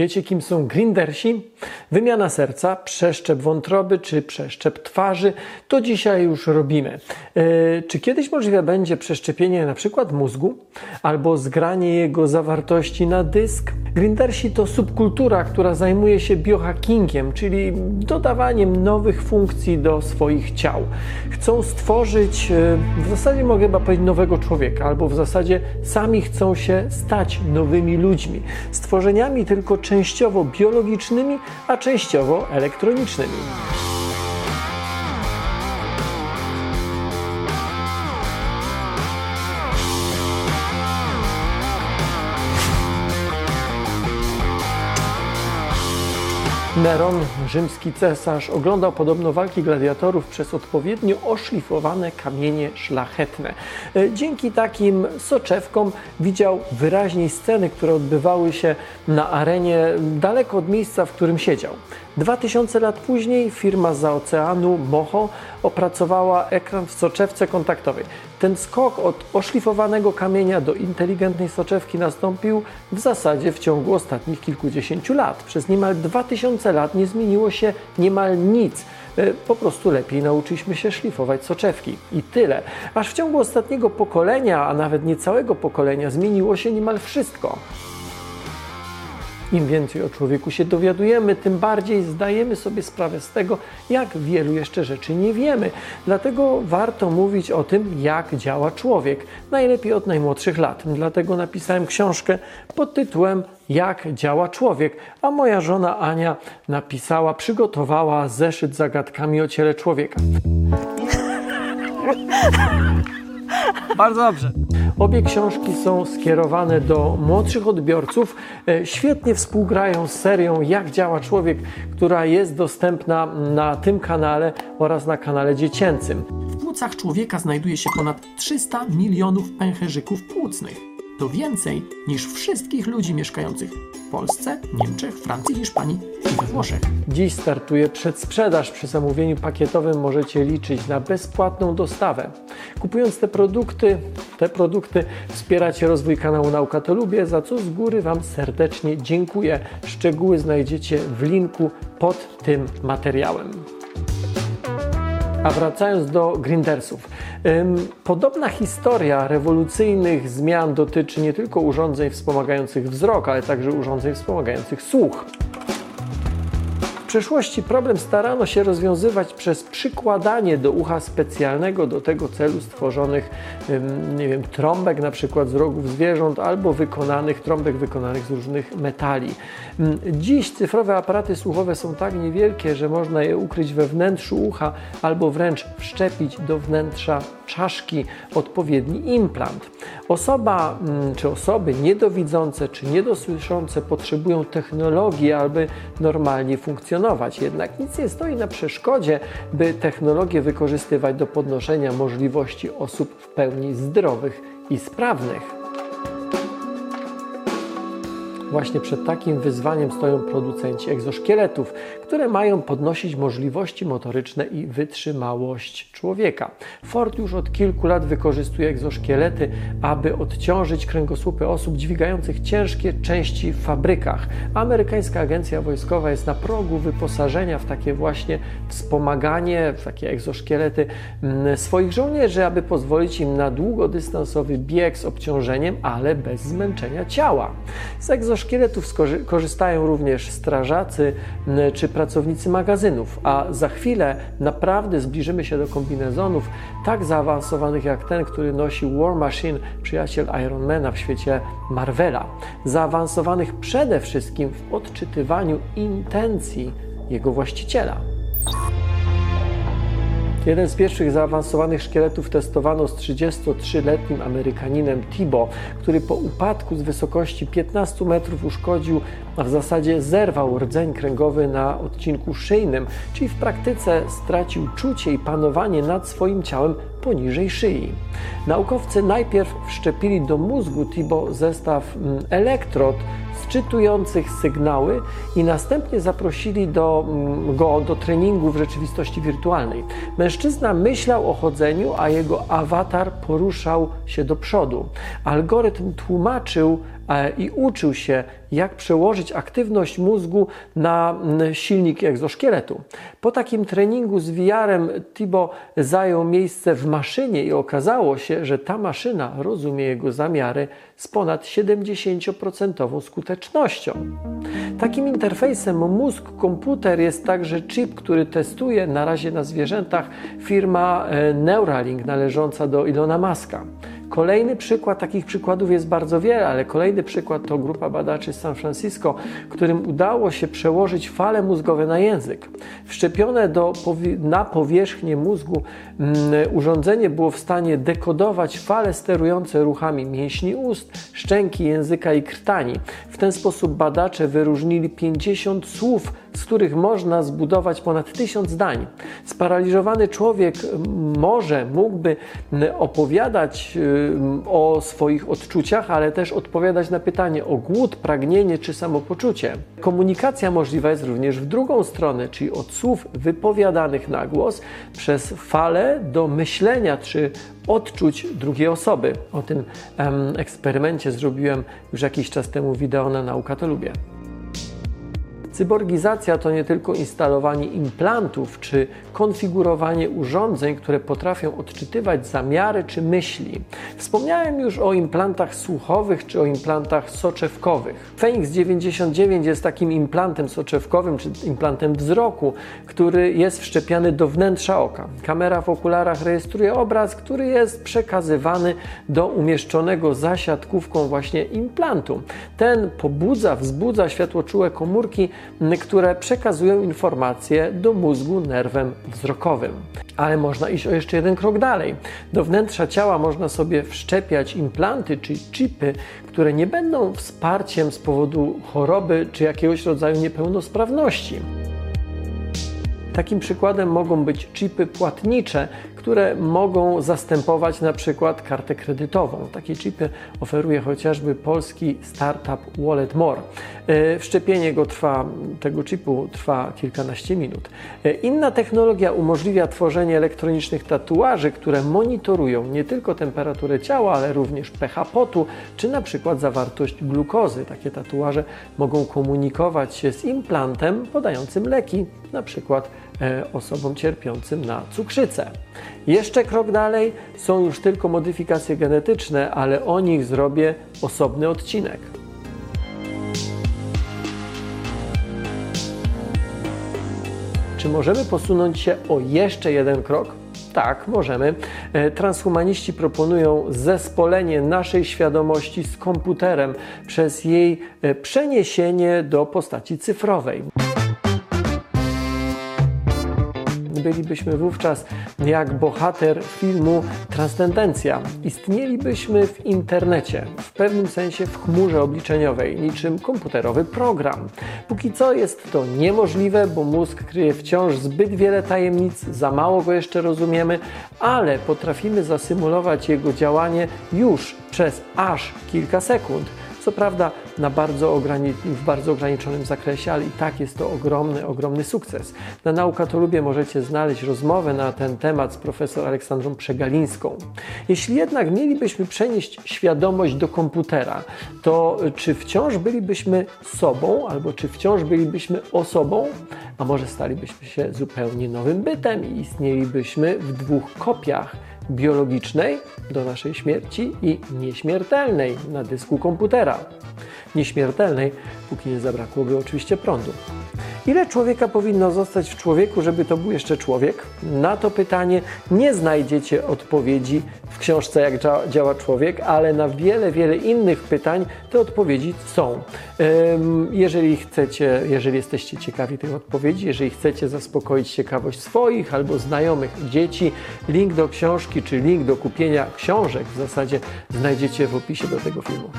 Wiecie, kim są grindersi? Wymiana serca, przeszczep wątroby czy przeszczep twarzy to dzisiaj już robimy. Yy, czy kiedyś możliwe będzie przeszczepienie na przykład mózgu albo zgranie jego zawartości na dysk? Grindersi to subkultura, która zajmuje się biohackingiem, czyli dodawaniem nowych funkcji do swoich ciał. Chcą stworzyć, yy, w zasadzie mogę chyba powiedzieć, nowego człowieka, albo w zasadzie sami chcą się stać nowymi ludźmi. Stworzeniami tylko częściowo biologicznymi, a częściowo elektronicznymi. Neron, rzymski cesarz, oglądał podobno walki gladiatorów przez odpowiednio oszlifowane kamienie szlachetne. E, dzięki takim soczewkom widział wyraźniej sceny, które odbywały się na arenie daleko od miejsca, w którym siedział. 2000 lat później firma za oceanu Moho opracowała ekran w soczewce kontaktowej. Ten skok od oszlifowanego kamienia do inteligentnej soczewki nastąpił w zasadzie w ciągu ostatnich kilkudziesięciu lat. Przez niemal 2000 lat nie zmieniło się niemal nic. E, po prostu lepiej nauczyliśmy się szlifować soczewki. I tyle. Aż w ciągu ostatniego pokolenia, a nawet niecałego pokolenia, zmieniło się niemal wszystko. Im więcej o człowieku się dowiadujemy, tym bardziej zdajemy sobie sprawę z tego, jak wielu jeszcze rzeczy nie wiemy. Dlatego warto mówić o tym, jak działa człowiek, najlepiej od najmłodszych lat. Dlatego napisałem książkę pod tytułem Jak działa człowiek, a moja żona Ania napisała, przygotowała zeszyt zagadkami o ciele człowieka. Bardzo dobrze. Obie książki są skierowane do młodszych odbiorców. E, świetnie współgrają z serią Jak działa człowiek, która jest dostępna na tym kanale oraz na kanale dziecięcym. W płucach człowieka znajduje się ponad 300 milionów pęcherzyków płucnych. To więcej niż wszystkich ludzi mieszkających w Polsce, Niemczech, Francji, Hiszpanii i we Włoszech. Dziś startuje przedsprzedaż. Przy zamówieniu pakietowym możecie liczyć na bezpłatną dostawę. Kupując te produkty, te produkty wspieracie rozwój kanału Nauka to Lubię, za co z góry Wam serdecznie dziękuję. Szczegóły znajdziecie w linku pod tym materiałem. A wracając do Grindersów. Podobna historia rewolucyjnych zmian dotyczy nie tylko urządzeń wspomagających wzrok, ale także urządzeń wspomagających słuch przeszłości problem starano się rozwiązywać przez przykładanie do ucha specjalnego do tego celu stworzonych nie wiem, trąbek na przykład z rogów zwierząt albo wykonanych trąbek wykonanych z różnych metali. Dziś cyfrowe aparaty słuchowe są tak niewielkie, że można je ukryć we wnętrzu ucha albo wręcz wszczepić do wnętrza czaszki odpowiedni implant. Osoba czy osoby niedowidzące czy niedosłyszące potrzebują technologii, aby normalnie funkcjonować funkcjonować. Jednak nic nie stoi na przeszkodzie, by technologię wykorzystywać do podnoszenia możliwości osób w pełni zdrowych i sprawnych. Właśnie przed takim wyzwaniem stoją producenci egzoszkieletów, które mają podnosić możliwości motoryczne i wytrzymałość człowieka. Ford już od kilku lat wykorzystuje egzoszkielety, aby odciążyć kręgosłupy osób dźwigających ciężkie części w fabrykach. Amerykańska agencja wojskowa jest na progu wyposażenia w takie właśnie wspomaganie, w takie egzoszkielety mm, swoich żołnierzy, aby pozwolić im na długodystansowy bieg z obciążeniem, ale bez zmęczenia ciała. Z szkieletów korzystają również strażacy czy pracownicy magazynów, a za chwilę naprawdę zbliżymy się do kombinezonów tak zaawansowanych jak ten, który nosi War Machine, przyjaciel Ironmana w świecie Marvela. Zaawansowanych przede wszystkim w odczytywaniu intencji jego właściciela. Jeden z pierwszych zaawansowanych szkieletów testowano z 33-letnim Amerykaninem Tibo, który po upadku z wysokości 15 metrów uszkodził, a w zasadzie zerwał rdzeń kręgowy na odcinku szyjnym, czyli w praktyce stracił czucie i panowanie nad swoim ciałem poniżej szyi. Naukowcy najpierw wszczepili do mózgu Tibo zestaw mm, elektrod, czytujących sygnały i następnie zaprosili do, mm, go do treningu w rzeczywistości wirtualnej. Mężczyzna myślał o chodzeniu, a jego awatar poruszał się do przodu. Algorytm tłumaczył i uczył się, jak przełożyć aktywność mózgu na mm, silnik egzoszkieletu. Po takim treningu z VR-em Tibo zajął miejsce w maszynie i okazało się, że ta maszyna rozumie jego zamiary z ponad 70% skutecznością. Takim interfejsem mózg-komputer jest także chip, który testuje na razie na zwierzętach firma e, Neuralink należąca do Ilona Maska. Kolejny przykład, takich przykładów jest bardzo wiele, ale kolejny przykład to grupa badaczy z San Francisco, którym udało się przełożyć fale mózgowe na język. Wszczepione do, na powierzchnię mózgu mm, urządzenie było w stanie dekodować fale sterujące ruchami mięśni ust, szczęki, języka i krtani. W ten sposób badacze wyróżnili 50 słów, z których można zbudować ponad tysiąc zdań. Sparaliżowany człowiek może, mógłby opowiadać o swoich odczuciach, ale też odpowiadać na pytanie o głód, pragnienie czy samopoczucie. Komunikacja możliwa jest również w drugą stronę, czyli od słów wypowiadanych na głos przez falę do myślenia czy odczuć drugiej osoby. O tym em, eksperymencie zrobiłem już jakiś czas temu wideo na Nauka to lubię. Cyborgizacja to nie tylko instalowanie implantów czy konfigurowanie urządzeń, które potrafią odczytywać zamiary czy myśli. Wspomniałem już o implantach słuchowych czy o implantach soczewkowych. Phoenix 99 jest takim implantem soczewkowym czy implantem wzroku, który jest wszczepiany do wnętrza oka. Kamera w okularach rejestruje obraz, który jest przekazywany do umieszczonego za siatkówką właśnie implantu. Ten pobudza, wzbudza światłoczułe komórki, które przekazują informacje do mózgu nerwem wzrokowym. Ale można iść o jeszcze jeden krok dalej. Do wnętrza ciała można sobie wszczepiać implanty czy chipy, które nie będą wsparciem z powodu choroby czy jakiegoś rodzaju niepełnosprawności. Takim przykładem mogą być chipy płatnicze, które mogą zastępować na przykład kartę kredytową. Takie chipy oferuje chociażby polski startup Wallet More. E, wszczepienie go trwa, tego chipu trwa kilkanaście minut. E, inna technologia umożliwia tworzenie elektronicznych tatuaży, które monitorują nie tylko temperaturę ciała, ale również pH potu, czy na przykład zawartość glukozy. Takie tatuaże mogą komunikować się z implantem podającym leki, na przykład osobom cierpiącym na cukrzycę. Jeszcze krok dalej są już tylko modyfikacje genetyczne, ale o nich zrobię osobny odcinek. Czy możemy posunąć się o jeszcze jeden krok? Tak, możemy. E, transhumaniści proponują zespolenie naszej świadomości z komputerem przez jej e, przeniesienie do postaci cyfrowej bylibyśmy wówczas jak bohater filmu Transcendencja. Istnielibyśmy w internecie, w pewnym sensie w chmurze obliczeniowej, niczym komputerowy program. Póki co jest to niemożliwe, bo mózg kryje wciąż zbyt wiele tajemnic, za mało go jeszcze rozumiemy, ale potrafimy zasymulować jego działanie już przez aż kilka sekund. Co prawda na bardzo w bardzo ograniczonym zakresie, ale i tak jest to ogromny, ogromny sukces. Na Nauka to Lubię możecie znaleźć rozmowę na ten temat z profesor Aleksandrą Przegalińską. Jeśli jednak mielibyśmy przenieść świadomość do komputera, to czy wciąż bylibyśmy sobą, albo czy wciąż bylibyśmy osobą, a może stalibyśmy się zupełnie nowym bytem i istnielibyśmy w dwóch kopiach biologicznej do naszej śmierci i nieśmiertelnej na dysku komputera. Nieśmiertelnej, póki nie zabrakłoby oczywiście prądu. Ile człowieka powinno zostać w człowieku, żeby to był jeszcze człowiek? Na to pytanie nie znajdziecie odpowiedzi w książce Jak działa człowiek, ale na wiele, wiele innych pytań te odpowiedzi są. Jeżeli chcecie, jeżeli jesteście ciekawi tych odpowiedzi, jeżeli chcecie zaspokoić ciekawość swoich albo znajomych dzieci, link do książki czy link do kupienia książek w zasadzie znajdziecie w opisie do tego filmu.